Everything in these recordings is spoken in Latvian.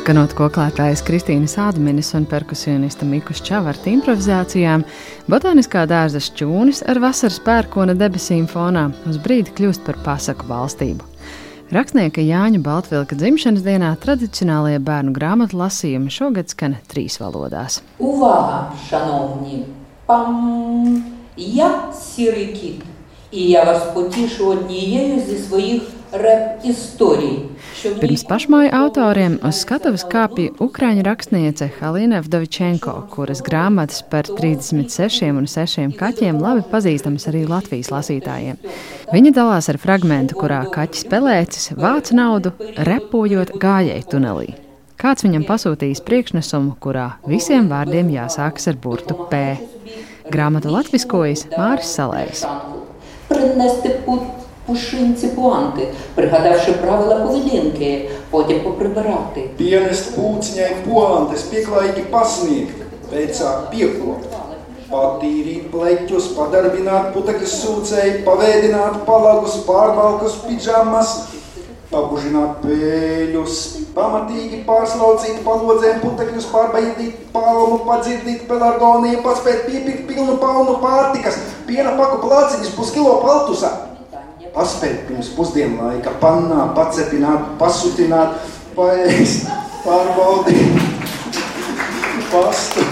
Skanot koklētājas Kristīnas Ādmenes un perkusionista Mikus Čavarta improvizācijām, botāniskā dārza šķūnis ar vasaras pērkona debesīm fonā uz brīdi kļūst par pasaku valstību. Rakstnieka Jāņa Baltvilka dzimšanas dienā tradicionālajie bērnu grāmatu lasījumi šogad skan trīs valodās. Увага, шановні! Пам! Я сірий кіт, і я вас потішу однією зі своїх rep-istoriju. Pirms pašmāju autoriem uz skatuves kāpja ukrāņu rakstniece Halina Vdovičenko, kuras grāmatas par 36 un 6 kaķiem labi pazīstamas arī Latvijas lasītājiem. Viņa dalās ar fragmentu, kurā kaķis pelēcis vāc naudu, repojot gājēju tunelī. Kāds viņam pasūtījis priekšnesumu, kurā visiem vārdiem jāsākas ar burtu P. Grāmatu latviskojas Māris Salējs. Принести пушинці пуанти, пригадавши правила поведінки, потім поприбирати. Pienest pūciņai puantes, pieklājīgi pasniegt, veicāt piekot. Patīrīt pleķus, padarbināt putekļus sūcēji, pavēdināt palagus, pārvalkus, pidžamas, pabužināt pēļus, pamatīgi pārslaucīt palodzēm putekļus, pārbaidīt palmu, padzirdīt pelargoniju, paspēt piepirkt pilnu palnu pārtikas, piena paku plāciņus, puskilo paltusā paspēt pirms pusdienlaika, pannā, pacepināt, pasutināt, paēst, pārbaudīt, pastu,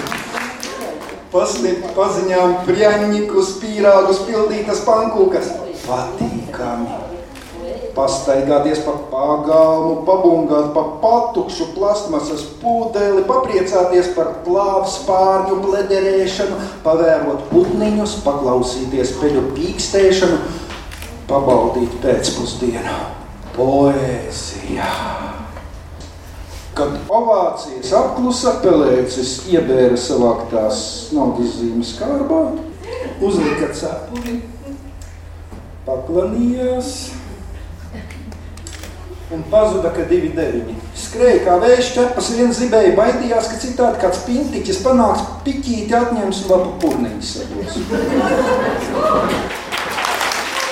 pasniegt paziņām prjaņņikus, pīrāgus, pildītas pankūkas. Patīkami! Pastaigāties pa pagalmu, pabungāt pa patukšu plastmasas pūdeli, papriecāties par plāvu spārņu plederēšanu, pavērot putniņus, paklausīties peļu pīkstēšanu, pabaudīt pēcpusdienu. Poēzija. Kad ovācijas apklusa pelēcis iebēra savāktās naudas zīmes kārbā, uzlika cepuri, paklanījās un pazuda, ka divi deviņi. Skrēja kā vējš ķepas, viens zibēja, baidījās, ka citādi kāds pintiķis panāks piķīti atņems un lapu purniņas sabos.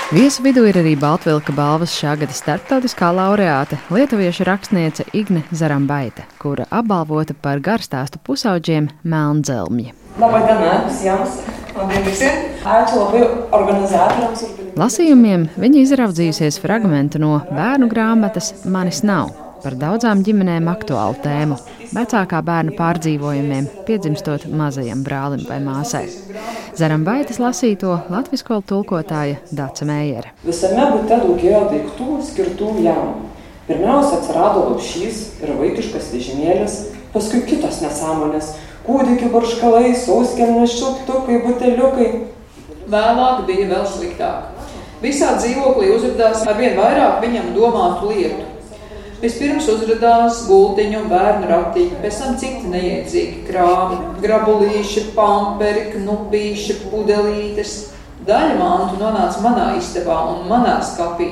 Viesu vidū ir arī Baltvilka balvas šā gada starptautiskā laureāte, lietuviešu rakstniece Igne Zarambaita, kura apbalvota par garstāstu labai organizatoriams. Lasījumiem viņa izraudzījusies fragmentu no bērnu grāmatas Manis nav par daudzām ģimenēm aktuālu tēmu - vecākā bērna pārdzīvojumiem, piedzimstot mazajam brālim vai māsai. Zarambaitis lasīto latviešu tulkotāja Dāca jam. Pirmiausia atsirado lopšys ir vaikiškas vežimėlis, paskui kitos nesąmonės - kūdikių barškalai, sauskelnės šiltukai, buteliukai. Vēlāk bija vēl sliktāk. Visā dzīvoklī uzrādījās ar vien vairāk viņam domātu lietu. Vispirms uzrādījās gultiņu un bērnu ratiņi, pēc tam citi neiedzīgi krāmi, grabulīši, pamperi, knupīši, pudelītes. Daļa mantu nonāca manā istabā un manā skapī.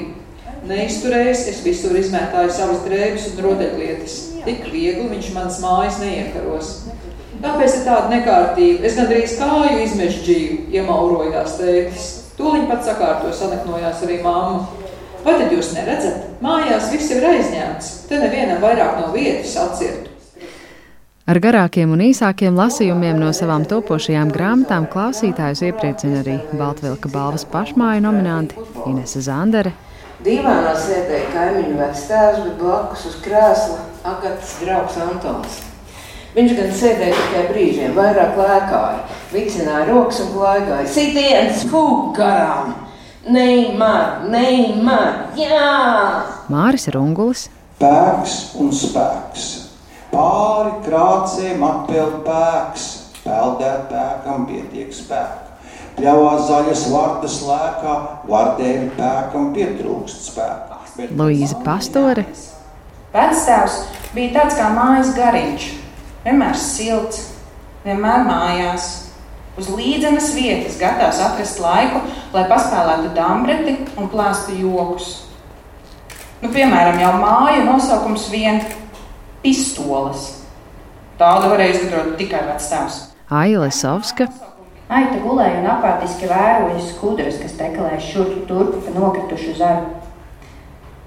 Neizturējis, es visur izmētāju savas drēbes un rotaļlietas. Tik viegli viņš manas mājas neiekaros. Kāpēc ir tāda nekārtība? Es gandrīz kāju izmežģīju, iemaurojās tētis. Tūliņ pat sakārto sanaknojās arī mamma. Vai tad jūs neredzat? Mājās viss ir aizņemts. Te nevienam vairāk no vietas atcirtu. Ar garākiem un īsākiem lasījumiem no savām topošajām grāmatām klausītājus iepriecina arī Baltvilka balvas pašmāju nominanti Inese Zandere. Dīvainā sēdēja kaimiņu vectēvs, bet blakus uz krēsla Agatas draugs Antons. Viņš gan sēdēja tikai brīžiem, vairāk lēkāja, vicināja rokas un klaigāja. Sitiens, fūk, garām! Neimār, neimār, jā! Māris Rungulis. Pēks un spēks. Pāri krācēm atpeld pēks. Peldēt pēkam pietiek spēka. Pļāvās zaļas vārdas lēkā, vārdēļ pēkam pietrūkst spēka. Bet... Luīza Pastore. Vectēvs bija tāds kā mājas gariņš. Vienmēr silts, vienmēr mājās, uz līdzenas vietas, gatavs atrast laiku, lai paspēlētu dambreti un plāstu joks. Nu, piemēram, jau māju nosaukums vien pistoles. Tādu varēja izgudrot tikai vecāks. Aila Savska. Aita gulēja un apātiski vēroja skudras, kas tekalēja šurp turp pa nokritušu zaru.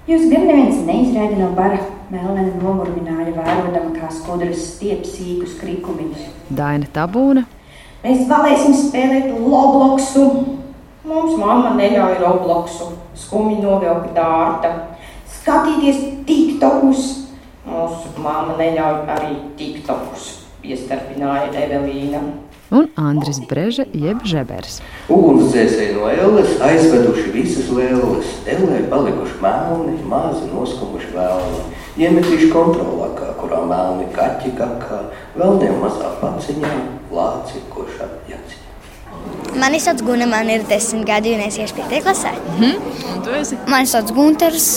Jūs gan neviens neizraida no bara. Melnēna nomurmināja, vērodama, kā skudras stiep sīkus krikumiņus. Daina Tabūna, Mēs vēlēsim spēlēt Robloxu. Mums mamma neļauj Robloxu. Skumji novilka dārta. Skatīties TikTokus. Mūsu mamma neļauj arī TikTokus. Piestarpināja Evelīna. un Andris Breže jeb Žebers. Ugunsdzēsēji no elles aizveduši visas lēles. Ellē palikuši melni, mazi noskumuši vēlni. Iemetīšu kontrolakā, kurā melni kaķi kakā, vēlniem mazā paciņā, lāci košā jaciņā. Mani sauc Guna, man ir desmit gadi, un es iešu piektajā klasē. Tu esi Mani sauc Gunters,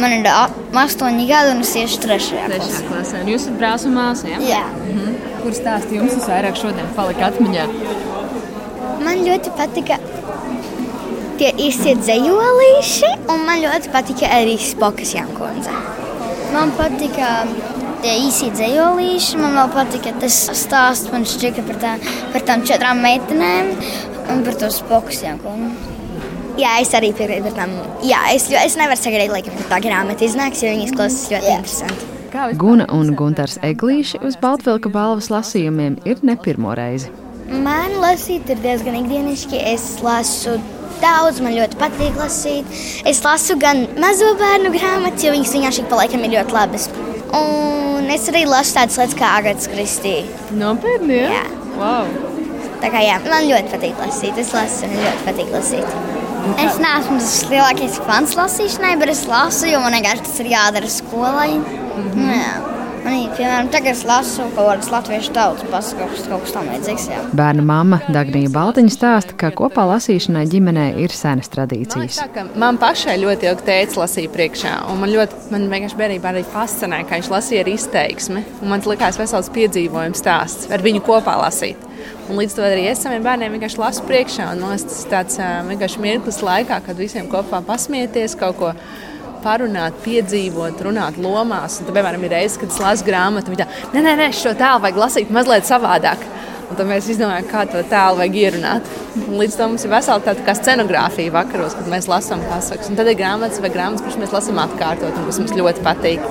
man ir astoņi gadi, un es iešu trešajā trešā klasē. jūs esat brālis un māsa, ja? Jā. Mhm. Kur stāsti jums visvairāk šodien palika atmiņā? Man ļoti patika tie īstie dzējolīši, un man ļoti patika arī Spokas Jankundze. Man patika tie īsi dzējolīši, man vēl patika tas stāsts, man šķita par, tā, par tām četrām meitenēm un par to Spokas Jankundu. Jā, es arī piekrītu tām. Jā, es, es nevaru sagaidīt, laikam, kad tā grāmata iznāks, jo viņas klausās ļoti interesanti. Guna un Gunārs Eglīši uz Baltvilka balvas lasījumiem ir ne pirmo reizi. Man lasīt ir diezgan ikdienišķi. Es lasu daudz, man ļoti patīk lasīt. Es lasu gan mazo bērnu grāmatas, jo viņas vienkārši pa laikam ir ļoti labas. Un es arī lasu tādas lietas kā Agatas Kristīna. Nopietni, ja? Jā. Wow. Tā kā jā, man ļoti patīk lasīt. Es lasu, man ļoti patīk lasīt. Es neesmu tas lielākais fans lasīšanai, bet es lasu, jo man vienkārši tas ir jādara skolai. Mm -hmm. jā. Man, piemēram, tagad es lasu kaut kādas latviešu tautas pasakas, kaut kas tamlīdzīgs. Bērna mamma Dagnija Baltiņa stāsta, ka kopā lasīšanai ģimenē ir senas tradīcijas. Tā, ka man pašai ļoti ilgi teica, lasīja priekšā. un Man ļoti, man vienkārši bērnībā arī fascinēja, ka viņš lasīja ar izteiksmi. un Man likās vesels piedzīvojums stāsts ar viņu kopā lasīt. Un līdz to arī es saviem bērniem vienkārši lasu priekšā. Un man liekas, tas ir tāds vienkārši mirklis laikā, kad visiem kopā pasmieties kaut ko. Parunāt, piedzīvot, runāt lomās. Un, tad, piemēram, ir reizes, kad es lasu grāmatu, un tā, nē, nē, nē, šo tēlu vajag lasīt mazliet savādāk. Un tad mēs izdomājām, kā to tēlu vajag ierunāt. Un līdz tam mums ir vesela tāda kā scenogrāfija vakaros, kad mēs lasām pasakas. Un tad ir grāmatas vai grāmatas, kuras mēs lasām atkārtot, un kas mums ļoti patīk.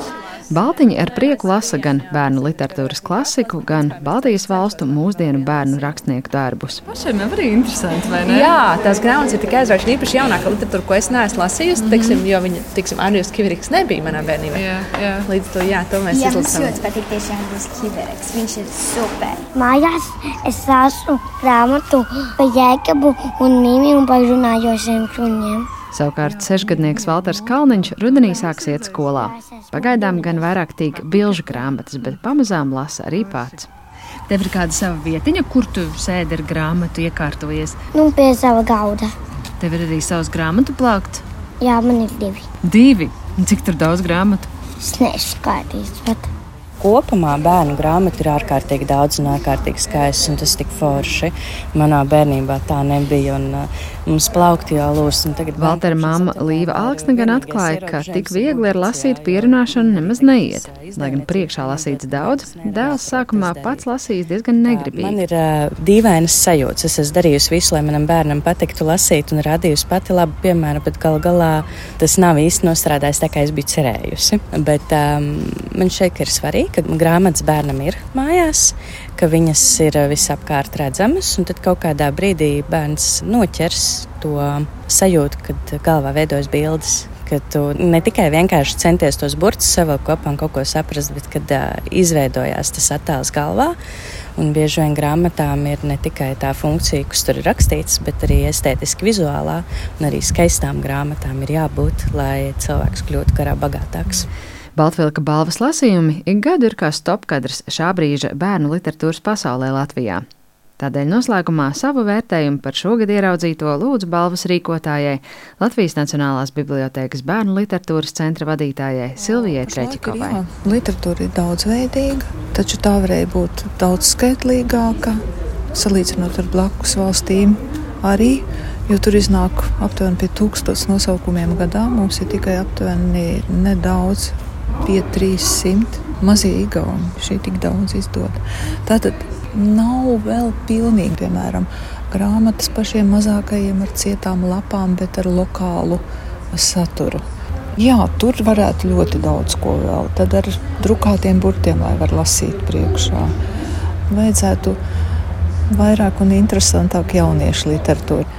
Baltiņa ar prieku lasa gan bērnu literatūras klasiku, gan Baltijas valstu mūsdienu bērnu rakstnieku darbus. Pašiem jau arī interesanti, vai ne? Jā, tās grāmatas ir tikai aizraujošas. Īpaši jaunākā literatūra, ko es neesmu lasījusi, mm -hmm. teiksim, jo viņa, teiksim, Arnijas Kivriks nebija manā bērnībā. Jā, jā. Līdz to, jā, to mēs Jā, izlasām. ļoti patīk tieši Andris Kivereks. Viņš ir super. Mājās es lasu grāmatu par jēkabu un mīmiju un par runājošiem kruņiem. Savukārt sešgadnieks Valters Kalniņš rudenī sāks iet skolā. Pagaidām gan vairāk tīk bilžu grāmatas, bet pamazām lasa arī pats. Tev ir kāda sava vietiņa, kur tu sēdi ar grāmatu, iekārtojies. Nu, pie sava gauda. Tev ir arī savs grāmatu plakts. Jā, man ir divi. Divi. Un Cik tur daudz grāmatu? Es neskaidīju, bet Kopumā bērnu grāmatu ir ārkārtīgi daudz un ārkārtīgi skaists, un tas tik forši. Manā bērnībā tā nebija, un uh, mums plaukti jau lūs. Valtera mamma Līva Alksne gan atklāja, ka tik viegli ar lasīt pierunāšanu nemaz neiet. Lai gan priekšā lasīts daudz, dēls sākumā pats lasījis diezgan negribīgi. Man ir uh, dīvainas sajūtas. Es esmu darījusi visu, lai manam bērnam patiktu lasīt, un radījusi pati labu piemēru, bet galu galā tas nav īsti nostrādājis tā, kā es biju cerējusi. Bet um, man šeit ir svarīgi, ka grāmatas bērnam ir mājās, ka viņas ir uh, visapkārt redzamas, un tad kaut kādā brīdī bērns noķers to sajūtu, kad galvā veidojas bildes ka tu ne tikai vienkārši centies tos burtus savilkt kopā un kaut ko saprast, bet kad uh, izveidojās tas attēls galvā. Un bieži vien grāmatām ir ne tikai tā funkcija, kas tur ir rakstīts, bet arī estētiski vizuālā, un arī skaistām grāmatām ir jābūt, lai cilvēks kļūtu karā bagātāks. Baltvilka balvas lasījumi ik gadu ir kā stopkadrs šā brīža bērnu literatūras pasaulē Latvijā. Tādēļ noslēgumā savu vērtējumu par šogad ieraudzīto lūdzu balvas rīkotājai Latvijas Nacionālās Bibliotēkas bērnu literatūras centra vadītājai Silvijai Treķikovai. Literatūra ir daudzveidīga, taču tā varēja būt daudz skaitlīgāka, salīdzinot ar blakus valstīm arī, jo tur iznāk aptuveni pie tūkstotis nosaukumiem gadā. Mums ir tikai aptuveni nedaudz pie 300 mazie igauni. Šī tik daudz izdod. Tātad nav vēl pilnīgi, piemēram, grāmatas pašiem mazākajiem ar cietām lapām, bet ar lokālu saturu. Jā, tur varētu ļoti daudz ko vēl. Tad ar drukātiem burtiem, lai var lasīt priekšā. Vajadzētu vairāk un interesantāk jauniešu literatūru.